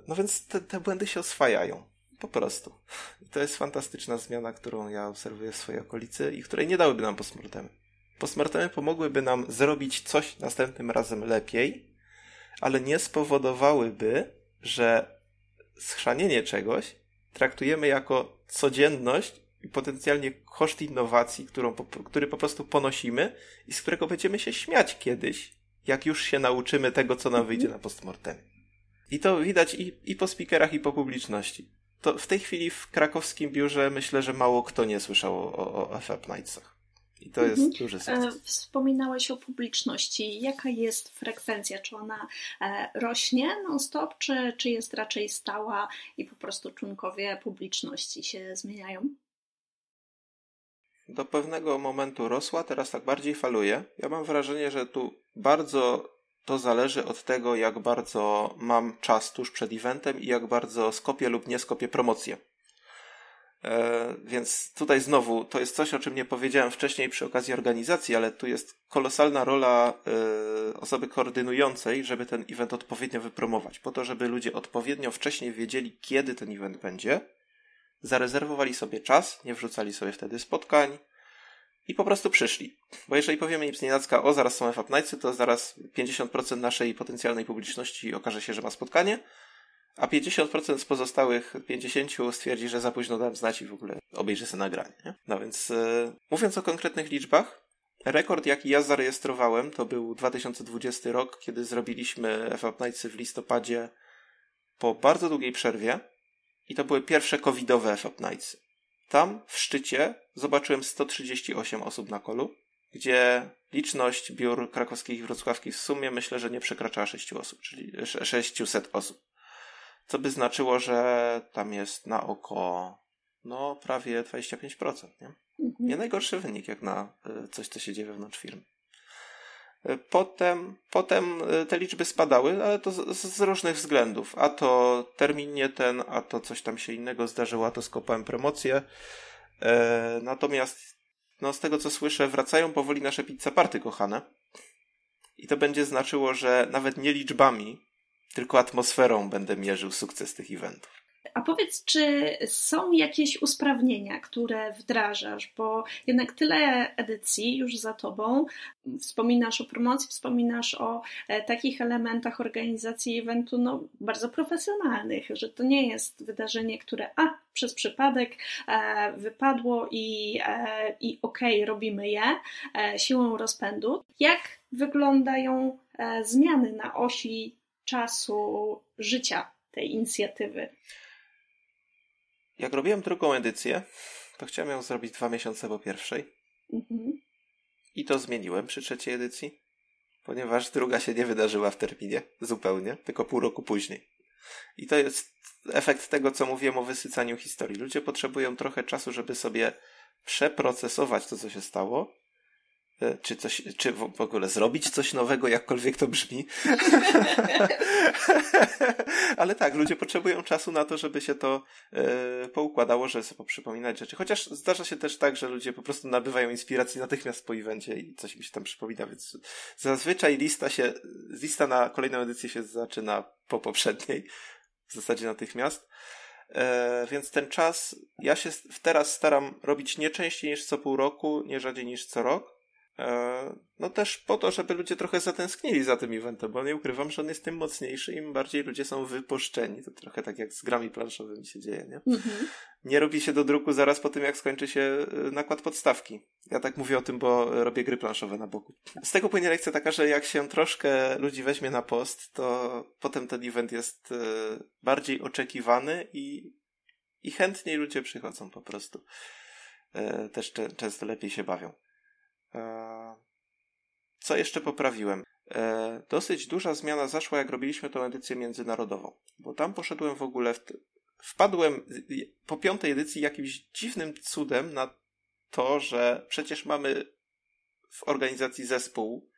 No więc te, te błędy się oswajają. Po prostu. I to jest fantastyczna zmiana, którą ja obserwuję w swojej okolicy i której nie dałyby nam postmortemy. Postmortemy pomogłyby nam zrobić coś następnym razem lepiej, ale nie spowodowałyby, że schrzanienie czegoś traktujemy jako codzienność i potencjalnie koszt innowacji, którą, który po prostu ponosimy i z którego będziemy się śmiać kiedyś, jak już się nauczymy tego, co nam wyjdzie na postmortemie. I to widać i, i po speakerach, i po publiczności. To w tej chwili w krakowskim biurze myślę, że mało kto nie słyszał o, o, o FF Nightsach. I to jest mhm. duży sukces. E, wspominałeś o publiczności. Jaka jest frekwencja? Czy ona e, rośnie non-stop, czy, czy jest raczej stała i po prostu członkowie publiczności się zmieniają? Do pewnego momentu rosła, teraz tak bardziej faluje. Ja mam wrażenie, że tu bardzo to zależy od tego, jak bardzo mam czas tuż przed eventem i jak bardzo skopię lub nie skopię promocję. E, więc tutaj znowu to jest coś, o czym nie powiedziałem wcześniej przy okazji organizacji, ale tu jest kolosalna rola e, osoby koordynującej, żeby ten event odpowiednio wypromować, po to, żeby ludzie odpowiednio wcześniej wiedzieli, kiedy ten event będzie, zarezerwowali sobie czas, nie wrzucali sobie wtedy spotkań i po prostu przyszli. Bo jeżeli powiemy im z nienacka, o zaraz są FAP to zaraz 50% naszej potencjalnej publiczności okaże się, że ma spotkanie, a 50% z pozostałych 50 stwierdzi, że za późno dałem znać i w ogóle obejrzy sobie nagranie. Nie? No więc yy, mówiąc o konkretnych liczbach, rekord jaki ja zarejestrowałem to był 2020 rok, kiedy zrobiliśmy FAP Nightsy w listopadzie po bardzo długiej przerwie i to były pierwsze covidowe FAP Nightsy. Tam w szczycie zobaczyłem 138 osób na kolu, gdzie liczność biur krakowskich i wrocławskich w sumie myślę, że nie przekraczała 6 osób, czyli 600 osób. Co by znaczyło, że tam jest na oko no prawie 25%. Nie, mhm. nie najgorszy wynik jak na e, coś, co się dzieje wewnątrz firmy. E, potem, potem e, te liczby spadały, ale to z, z, różnych względów. A to termin nie ten, a to coś tam się innego zdarzyło, a to skopałem promocję. E, natomiast no, z tego co słyszę, wracają powoli nasze pizza party kochane. I to będzie znaczyło, że nawet nie liczbami, tylko atmosferą będę mierzył sukces tych eventów. A powiedz, czy są jakieś usprawnienia, które wdrażasz, bo jednak tyle edycji już za tobą. Wspominasz o promocji, wspominasz o e, takich elementach organizacji eventu no, bardzo profesjonalnych, że to nie jest wydarzenie, które a przez przypadek e, wypadło i, e, i okej, okay, robimy je e, siłą rozpędu. Jak wyglądają e, zmiany na osi czasu życia tej inicjatywy? Jak robiłem drugą edycję, to chciałem ją zrobić dwa miesiące po pierwszej. Mhm. I to zmieniłem przy trzeciej edycji, ponieważ druga się nie wydarzyła w terminie zupełnie, tylko pół roku później. I to jest efekt tego, co mówiłem o wysycaniu historii. Ludzie potrzebują trochę czasu, żeby sobie przeprocesować to, co się stało, czy coś, czy w ogóle zrobić coś nowego, jakkolwiek to brzmi. *laughs* Ale tak, ludzie potrzebują czasu na to, żeby się to e, poukładało, żeby sobie przypominać rzeczy. Chociaż zdarza się też tak, że ludzie po prostu nabywają inspiracji natychmiast po evencie i coś mi się tam przypomina, więc zazwyczaj lista się, lista na kolejną edycję się zaczyna po poprzedniej, w zasadzie natychmiast. E, więc ten czas, ja się teraz staram robić nie częściej niż co pół roku, nie rzadziej niż co rok E, no też po to, żeby ludzie trochę zatęsknili za tym eventem, bo nie ukrywam, że on jest tym mocniejszy, im bardziej ludzie są wypuszczeni. To trochę tak jak z grami planszowymi się dzieje, nie? Mhm. Nie robi się do druku zaraz po tym, jak skończy się e, nakład podstawki. Ja tak mówię o tym, bo robię gry planszowe na boku. Z tego płynie lekcja taka, że jak się troszkę ludzi weźmie na post, to potem ten event jest e, bardziej oczekiwany i, i chętniej ludzie przychodzą po prostu. Też często lepiej się bawią. E, co jeszcze poprawiłem? E, dosyć duża zmiana zaszła, jak robiliśmy tą edycję międzynarodową, bo tam poszedłem w ogóle, w wpadłem po piątej edycji jakimś dziwnym cudem na to, że przecież mamy w organizacji zespół,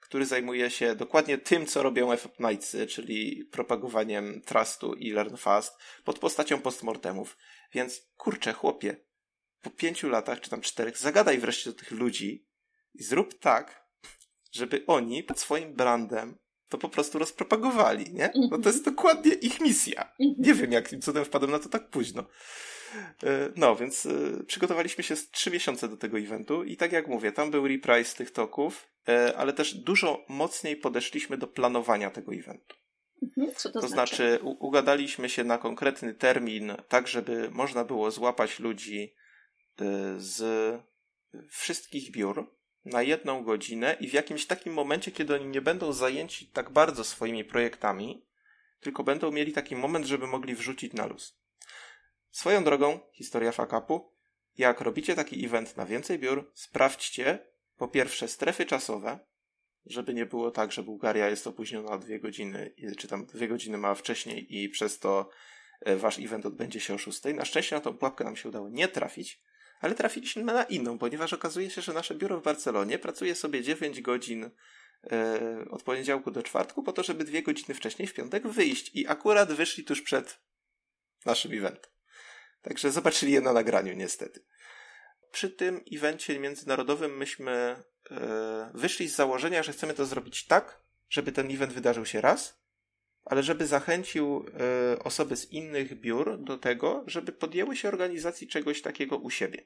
który zajmuje się dokładnie tym, co robią FF Knightsy, czyli propagowaniem trustu i learn fast pod postacią postmortemów. Więc kurczę, chłopie, po pięciu latach, czy tam czterech, zagadaj wreszcie do tych ludzi, i zrób tak, żeby oni pod swoim brandem to po prostu rozpropagowali, nie? Bo to jest dokładnie ich misja. Nie wiem, jakim cudem wpadłem na to tak późno. E, no, więc e, przygotowaliśmy się z trzy miesiące do tego eventu i tak jak mówię, tam był reprise tych toków, e, ale też dużo mocniej podeszliśmy do planowania tego eventu. Mhm. Co to, to znaczy? znaczy, ugadaliśmy się na konkretny termin, tak żeby można było złapać ludzi z wszystkich biur, na jedną godzinę i w jakimś takim momencie, kiedy oni nie będą zajęci tak bardzo swoimi projektami, tylko będą mieli taki moment, żeby mogli wrzucić na luz. Swoją drogą, historia fakapu, jak robicie taki event na więcej biur, sprawdźcie po pierwsze strefy czasowe, żeby nie było tak, że Bułgaria jest opóźniona dwie godziny, czy tam dwie godziny ma wcześniej i przez to e, wasz event odbędzie się o szóstej. Na szczęście na tą pułapkę nam się udało nie trafić, ale trafiliśmy na inną, ponieważ okazuje się, że nasze biuro w Barcelonie pracuje sobie 9 godzin e, od poniedziałku do czwartku po to, żeby dwie godziny wcześniej w piątek wyjść i akurat wyszli tuż przed naszym eventem. Także zobaczyli je na nagraniu niestety. Przy tym evencie międzynarodowym myśmy e, wyszli z założenia, że chcemy to zrobić tak, żeby ten event wydarzył się raz, ale żeby zachęcił e, osoby z innych biur do tego, żeby podjęły się organizacji czegoś takiego u siebie.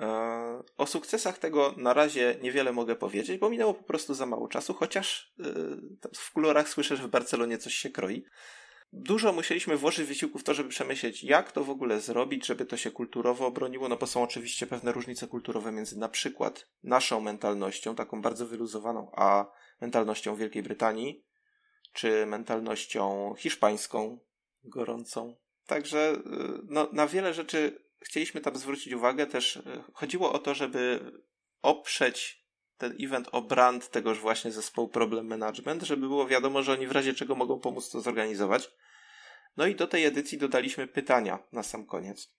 E, o sukcesach tego na razie niewiele mogę powiedzieć, bo minęło po prostu za mało czasu, chociaż e, w kolorach słyszę, że w Barcelonie coś się kroi. Dużo musieliśmy włożyć wysiłku w to, żeby przemyśleć, jak to w ogóle zrobić, żeby to się kulturowo obroniło, no bo są oczywiście pewne różnice kulturowe między na przykład naszą mentalnością, taką bardzo wyluzowaną, a mentalnością Wielkiej Brytanii, czy mentalnością hiszpańską, gorącą. Także y, no, na wiele rzeczy chcieliśmy tam zwrócić uwagę. Też y, chodziło o to, żeby oprzeć ten event o brand tegoż właśnie zespołu Problem Management, żeby było wiadomo, że oni w razie czego mogą pomóc to zorganizować. No i do tej edycji dodaliśmy pytania na sam koniec.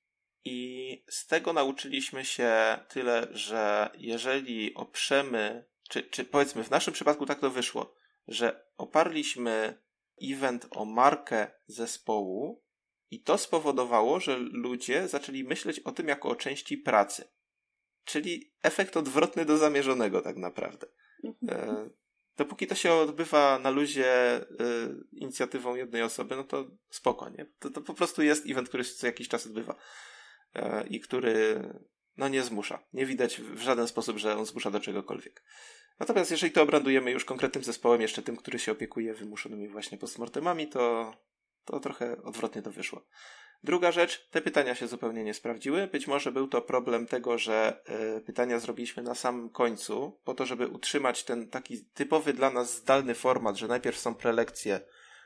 I z tego nauczyliśmy się tyle, że jeżeli oprzemy, czy, czy powiedzmy w naszym przypadku tak to wyszło, że oparliśmy event o markę zespołu i to spowodowało, że ludzie zaczęli myśleć o tym jako o części pracy. Czyli efekt odwrotny do zamierzonego, tak naprawdę. Mhm. E, dopóki to się odbywa na luzie e, inicjatywą jednej osoby, no to spokojnie. To, to po prostu jest event, który się co jakiś czas odbywa e, i który no nie zmusza. Nie widać w żaden sposób, że on zmusza do czegokolwiek. Natomiast jeżeli to obrandujemy już konkretnym zespołem, jeszcze tym, który się opiekuje wymuszonymi właśnie postmortemami, to, to trochę odwrotnie to wyszło. Druga rzecz, te pytania się zupełnie nie sprawdziły. Być może był to problem tego, że y, pytania zrobiliśmy na samym końcu, po to, żeby utrzymać ten taki typowy dla nas zdalny format, że najpierw są prelekcje,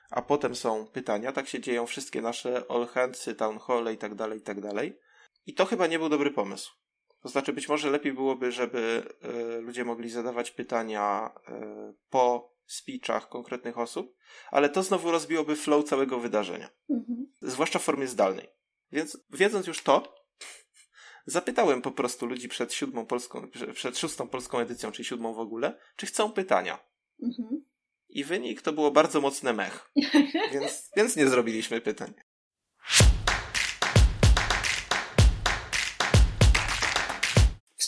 a potem są pytania. Tak się dzieją wszystkie nasze all handsy, town hall i tak dalej, i tak dalej. I to chyba nie był dobry pomysł To znaczy, być może lepiej byłoby, żeby y, ludzie mogli zadawać pytania y, po speechach konkretnych osób, ale to znowu rozbiłoby flow całego wydarzenia. Mhm. Zwłaszcza w formie zdalnej. Więc wiedząc już to, *laughs* zapytałem po prostu ludzi przed siódmą polską, przed szóstą polską edycją, czyli siódmą w ogóle, czy chcą pytania. Mhm. I wynik to było bardzo mocne mech. *laughs* więc, więc nie zrobiliśmy pytań.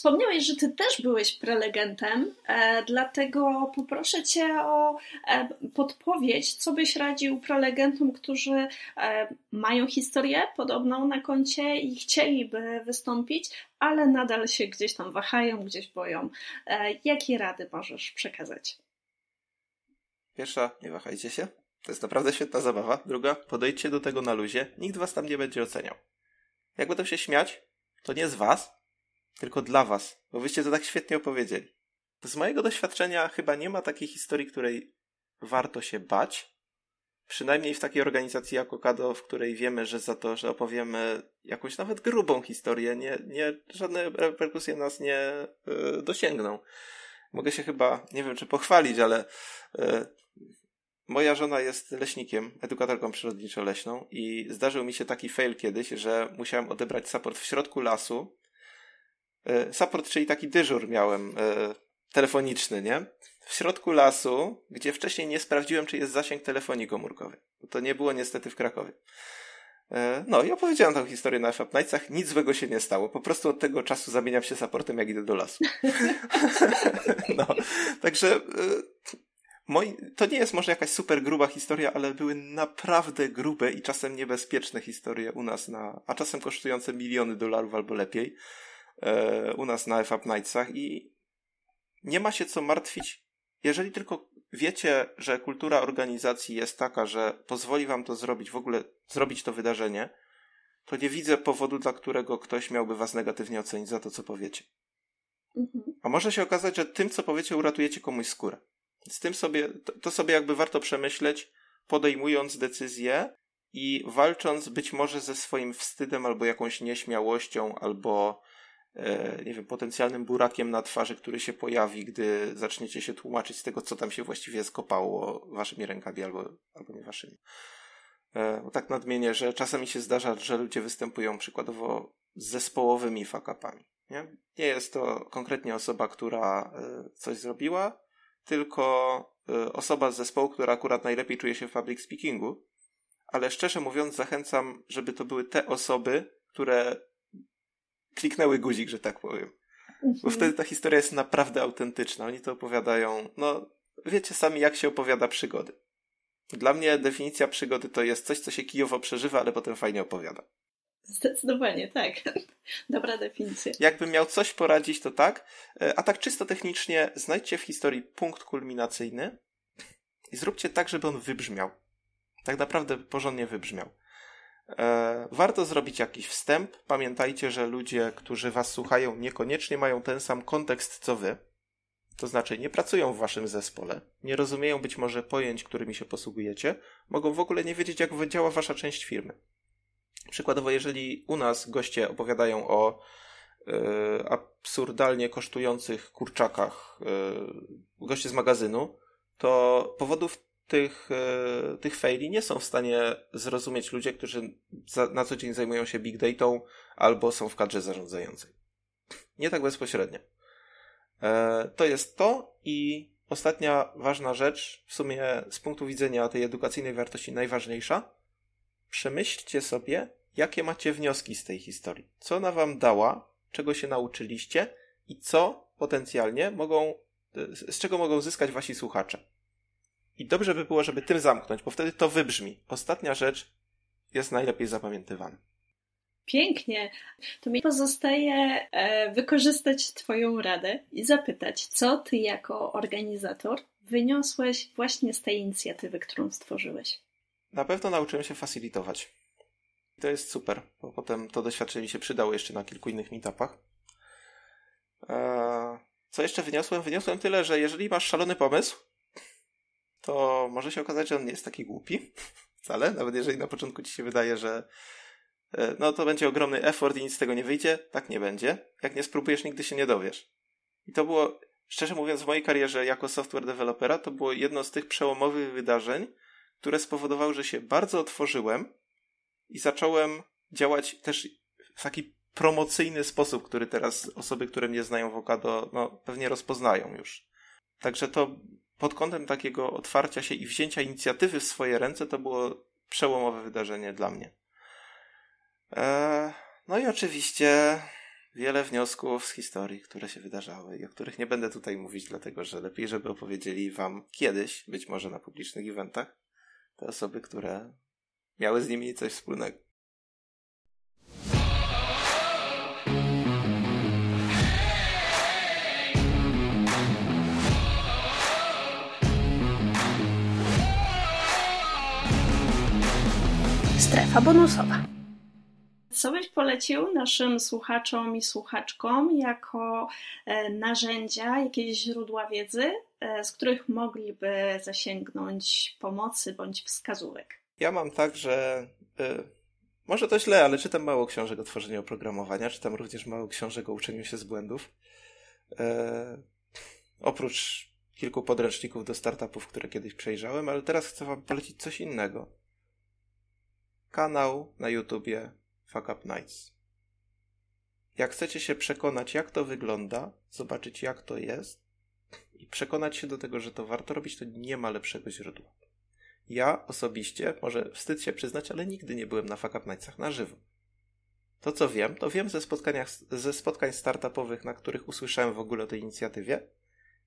Wspomniałeś, że ty też byłeś prelegentem, e, dlatego poproszę cię o e, podpowiedź, co byś radził prelegentom, którzy e, mają historię podobną na koncie i chcieliby wystąpić, ale nadal się gdzieś tam wahają, gdzieś boją. Jakie rady możesz przekazać? Pierwsza, nie wahajcie się. To jest naprawdę świetna zabawa. Druga, podejdźcie do tego na luzie. Nikt was tam nie będzie oceniał. Jak będą się śmiać, to nie z was, tylko dla was, bo wyście to tak świetnie opowiedzieli. Z mojego doświadczenia chyba nie ma takiej historii, której warto się bać. Przynajmniej w takiej organizacji jak Okado, w której wiemy, że za to, że opowiemy jakąś nawet grubą historię, nie, nie, żadne reperkusje nas nie y, dosięgną. Mogę się chyba, nie wiem czy pochwalić, ale y, moja żona jest leśnikiem, edukatorką przyrodniczo-leśną i zdarzył mi się taki fail kiedyś, że musiałem odebrać support w środku lasu support, czyli taki dyżur miałem e, telefoniczny, nie? W środku lasu, gdzie wcześniej nie sprawdziłem, czy jest zasięg telefonii komórkowej. To nie było niestety w Krakowie. E, no i opowiedziałem tą historię na FAP Nightsach. Nic złego się nie stało. Po prostu od tego czasu zamieniam się supportem, jak idę do lasu. *laughs* no, także moi, to nie jest może jakaś super gruba historia, ale były naprawdę grube i czasem niebezpieczne historie u nas na, a czasem kosztujące miliony dolarów albo lepiej. E, u nas na FAP Nightsach i nie ma się co martwić, jeżeli tylko wiecie, że kultura organizacji jest taka, że pozwoli wam to zrobić, w ogóle zrobić to wydarzenie, to nie widzę powodu, dla którego ktoś miałby was negatywnie ocenić za to, co powiecie. Mhm. A może się okazać, że tym, co powiecie, uratujecie komuś skórę. Z tym sobie, to, to sobie jakby warto przemyśleć, podejmując decyzję i walcząc być może ze swoim wstydem albo jakąś nieśmiałością, albo nie wiem, potencjalnym burakiem na twarzy, który się pojawi, gdy zaczniecie się tłumaczyć z tego, co tam się właściwie skopało waszymi rękami albo, albo nie waszymi. E, bo tak nadmienię, że czasem mi się zdarza, że ludzie występują przykładowo z zespołowymi fakapami. Nie? nie jest to konkretnie osoba, która e, coś zrobiła, tylko osoba z zespołu, która akurat najlepiej czuje się w public speakingu, ale szczerze mówiąc zachęcam, żeby to były te osoby, które kliknęły guzik, że tak powiem. Bo mhm. wtedy ta historia jest naprawdę autentyczna. Oni to opowiadają, no, wiecie sami, jak się opowiada przygody. Dla mnie definicja przygody to jest coś, co się kijowo przeżywa, ale potem fajnie opowiada. Zdecydowanie, tak. *laughs* Dobra definicja. Jakbym miał coś poradzić, to tak. E, a tak czysto technicznie, znajdźcie w historii punkt kulminacyjny i zróbcie tak, żeby on wybrzmiał. Tak naprawdę porządnie wybrzmiał. E, warto zrobić jakiś wstęp. Pamiętajcie, że ludzie, którzy Was słuchają, niekoniecznie mają ten sam kontekst co Wy. To znaczy, nie pracują w Waszym zespole, nie rozumieją być może pojęć, którymi się posługujecie, mogą w ogóle nie wiedzieć, jak działa Wasza część firmy. Przykładowo, jeżeli u nas goście opowiadają o e, absurdalnie kosztujących kurczakach, e, goście z magazynu, to powodów tych, e, tych faili nie są w stanie zrozumieć ludzie, którzy za, na co dzień zajmują się big data albo są w kadrze zarządzającej. Nie tak bezpośrednio. E, to jest to i ostatnia ważna rzecz, w sumie z punktu widzenia tej edukacyjnej wartości najważniejsza. Przemyślcie sobie, jakie macie wnioski z tej historii. Co ona wam dała, czego się nauczyliście i co potencjalnie mogą, z czego mogą zyskać wasi słuchacze. I dobrze by było, żeby tym zamknąć, bo wtedy to wybrzmi. Ostatnia rzecz jest najlepiej zapamiętywana. Pięknie. To mi pozostaje e, wykorzystać Twoją radę i zapytać, co Ty jako organizator wyniosłeś właśnie z tej inicjatywy, którą stworzyłeś? Na pewno nauczyłem się facilitować. To jest super, bo potem to doświadczenie mi się przydało jeszcze na kilku innych meetupach. E, co jeszcze wyniosłem? Wyniosłem tyle, że jeżeli masz szalony pomysł, to może się okazać, że on nie jest taki głupi *laughs* wcale, nawet jeżeli na początku ci się wydaje, że e, no to będzie ogromny effort i nic z tego nie wyjdzie. Tak nie będzie. Jak nie spróbujesz, nigdy się nie dowiesz. I to było, szczerze mówiąc, w mojej karierze jako software developera, to było jedno z tych przełomowych wydarzeń, które spowodowały, że się bardzo otworzyłem i zacząłem działać też w taki promocyjny sposób, który teraz osoby, które mnie znają w Okado, no, pewnie rozpoznają już. Także to pod kątem takiego otwarcia się i wzięcia inicjatywy w swoje ręce to było przełomowe wydarzenie dla mnie. Eee, no i oczywiście wiele wniosków z historii, które się wydarzały i o których nie będę tutaj mówić, dlatego że lepiej, żeby opowiedzieli wam kiedyś, być może na publicznych eventach, te osoby, które miały z nimi coś wspólnego. Strefa bonusowa. Co byś polecił naszym słuchaczom i słuchaczkom jako e, narzędzia, jakieś źródła wiedzy, e, z których mogliby zasięgnąć pomocy bądź wskazówek? Ja mam tak, że y, może to źle, ale czytam mało książek o tworzeniu oprogramowania, czytam również mało książek o uczeniu się z błędów. Y, oprócz kilku podręczników do startupów, które kiedyś przejrzałem, ale teraz chcę Wam polecić coś innego. Kanał na YouTubie Fuck Up Nights. Jak chcecie się przekonać, jak to wygląda, zobaczyć, jak to jest i przekonać się do tego, że to warto robić, to nie ma lepszego źródła. Ja osobiście, może wstyd się przyznać, ale nigdy nie byłem na Fuck Up Nightsach na żywo. To, co wiem, to wiem ze, ze spotkań startupowych, na których usłyszałem w ogóle o tej inicjatywie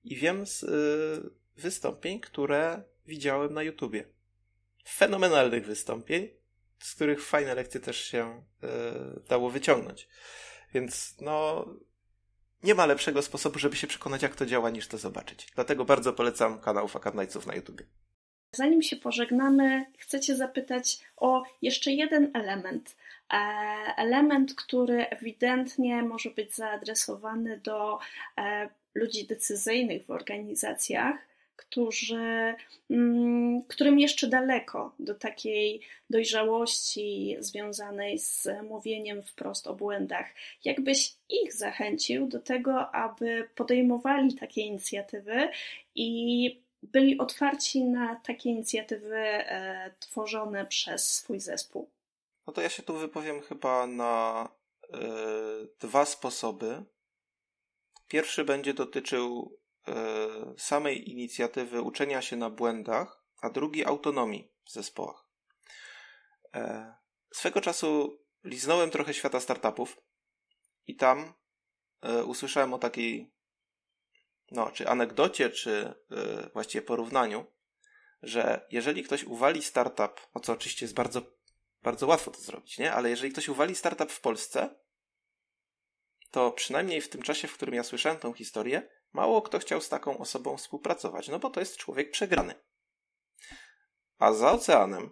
i wiem z y, wystąpień, które widziałem na YouTubie. Fenomenalnych wystąpień, z których fajne lekcje też się y, dało wyciągnąć. Więc no, nie ma lepszego sposobu, żeby się przekonać, jak to działa, niż to zobaczyć. Dlatego bardzo polecam kanał Nightsów na YouTubie. Zanim się pożegnamy, chcę Cię zapytać o jeszcze jeden element. E, element, który ewidentnie może być zaadresowany do e, ludzi decyzyjnych w organizacjach, którzy, mm, którym jeszcze daleko do takiej dojrzałości związanej z mówieniem wprost o błędach. Jakbyś ich zachęcił do tego, aby podejmowali takie inicjatywy i byli otwarci na takie inicjatywy e, tworzone przez swój zespół? No to ja się tu wypowiem chyba na e, dwa sposoby. Pierwszy będzie dotyczył samej inicjatywy uczenia się na błędach, a drugi autonomii w zespołach. E, swego czasu liznąłem trochę świata startupów i tam e, usłyszałem o takiej no, czy anegdocie, czy właściwie porównaniu, że jeżeli ktoś uwali startup, o co oczywiście jest bardzo, bardzo łatwo to zrobić, nie? Ale jeżeli ktoś uwali startup w Polsce, to przynajmniej w tym czasie, w którym ja słyszałem tą historię, mało kto chciał z taką osobą współpracować, no bo to jest człowiek przegrany. A za oceanem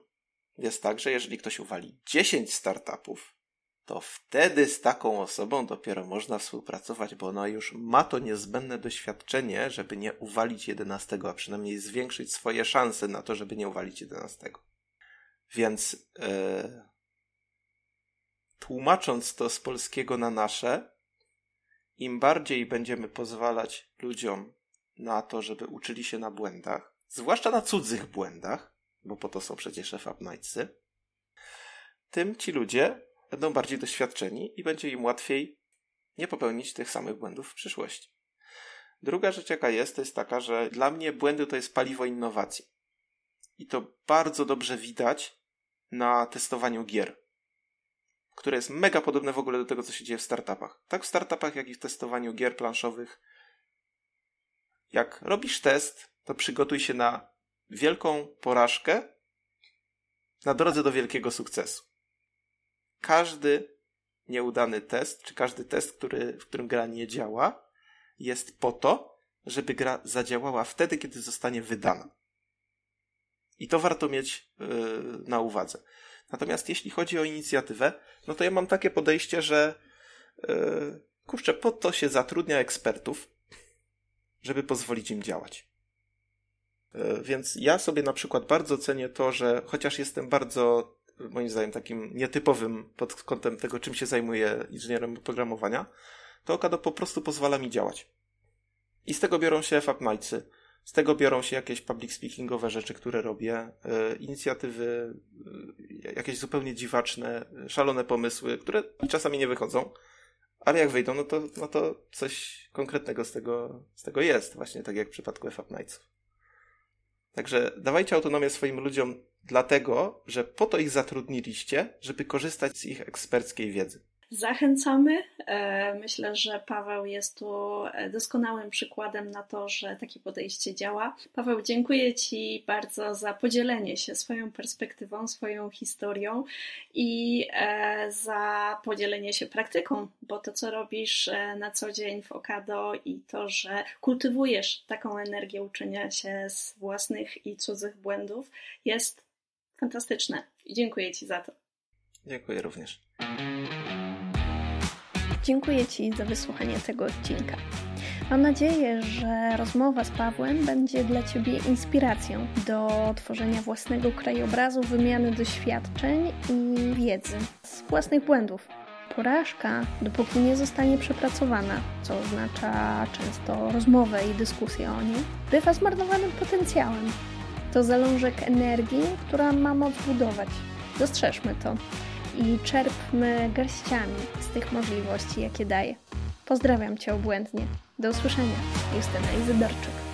jest tak, że jeżeli ktoś uwali 10 startupów, to wtedy z taką osobą dopiero można współpracować, bo ona już ma to niezbędne doświadczenie, żeby nie uwalić 11, a przynajmniej zwiększyć swoje szanse na to, żeby nie uwalić 11. Więc yy, tłumacząc to z polskiego na nasze, im bardziej będziemy pozwalać ludziom na to, żeby uczyli się na błędach, zwłaszcza na cudzych błędach, bo po to są przecież FAP Nightsy, tym ci ludzie będą bardziej doświadczeni i będzie im łatwiej nie popełnić tych samych błędów w przyszłości. Druga rzecz, jaka jest, to jest taka, że dla mnie błędy to jest paliwo innowacji. I to bardzo dobrze widać na testowaniu gier, które jest mega podobne w ogóle do tego, co się dzieje w startupach. Tak w startupach, jak i w testowaniu gier planszowych. Jak robisz test, to przygotuj się na wielką porażkę na drodze do wielkiego sukcesu każdy nieudany test, czy każdy test, który, w którym gra nie działa, jest po to, żeby gra zadziałała wtedy, kiedy zostanie wydana. I to warto mieć yy, na uwadze. Natomiast jeśli chodzi o inicjatywę, no to ja mam takie podejście, że yy, kurczę, po to się zatrudnia ekspertów, żeby pozwolić im działać. Yy, więc ja sobie na przykład bardzo cenię to, że chociaż jestem bardzo moim zdaniem takim nietypowym pod kątem tego, czym się zajmuje inżynierem programowania, to Okado po prostu pozwala mi działać. I z tego biorą się FAPMajcy, z tego biorą się jakieś public speakingowe rzeczy, które robię, inicjatywy, jakieś zupełnie dziwaczne, szalone pomysły, które czasami nie wychodzą, ale jak wyjdą, no to, no to coś konkretnego z tego, z tego jest, właśnie tak jak w przypadku FAP Nightsów. Także dawajcie autonomię swoim ludziom dlatego, że po to ich zatrudniliście, żeby korzystać z ich eksperckiej wiedzy zachęcamy. E, myślę, że Paweł jest tu doskonałym przykładem na to, że takie podejście działa. Paweł, dziękuję Ci bardzo za podzielenie się swoją perspektywą, swoją historią i e, za podzielenie się praktyką, bo to, co robisz e, na co dzień w Okado i to, że kultywujesz taką energię uczenia się z własnych i cudzych błędów, jest fantastyczne. I dziękuję Ci za to. Dziękuję również. Dziękuję Ci za wysłuchanie tego odcinka. Mam nadzieję, że rozmowa z Pawłem będzie dla Ciebie inspiracją do tworzenia własnego krajobrazu, wymiany doświadczeń i wiedzy z własnych błędów. Porażka, dopóki nie zostanie przepracowana, co oznacza często rozmowę i dyskusję o niej, bywa zmarnowanym potencjałem. To zalążek energii, która ma moc budować. Dostrzeżmy to i czerpmy garściami z tych możliwości, jakie daje. Pozdrawiam Cię obłędnie. Do usłyszenia. Justyna Izydorczyk.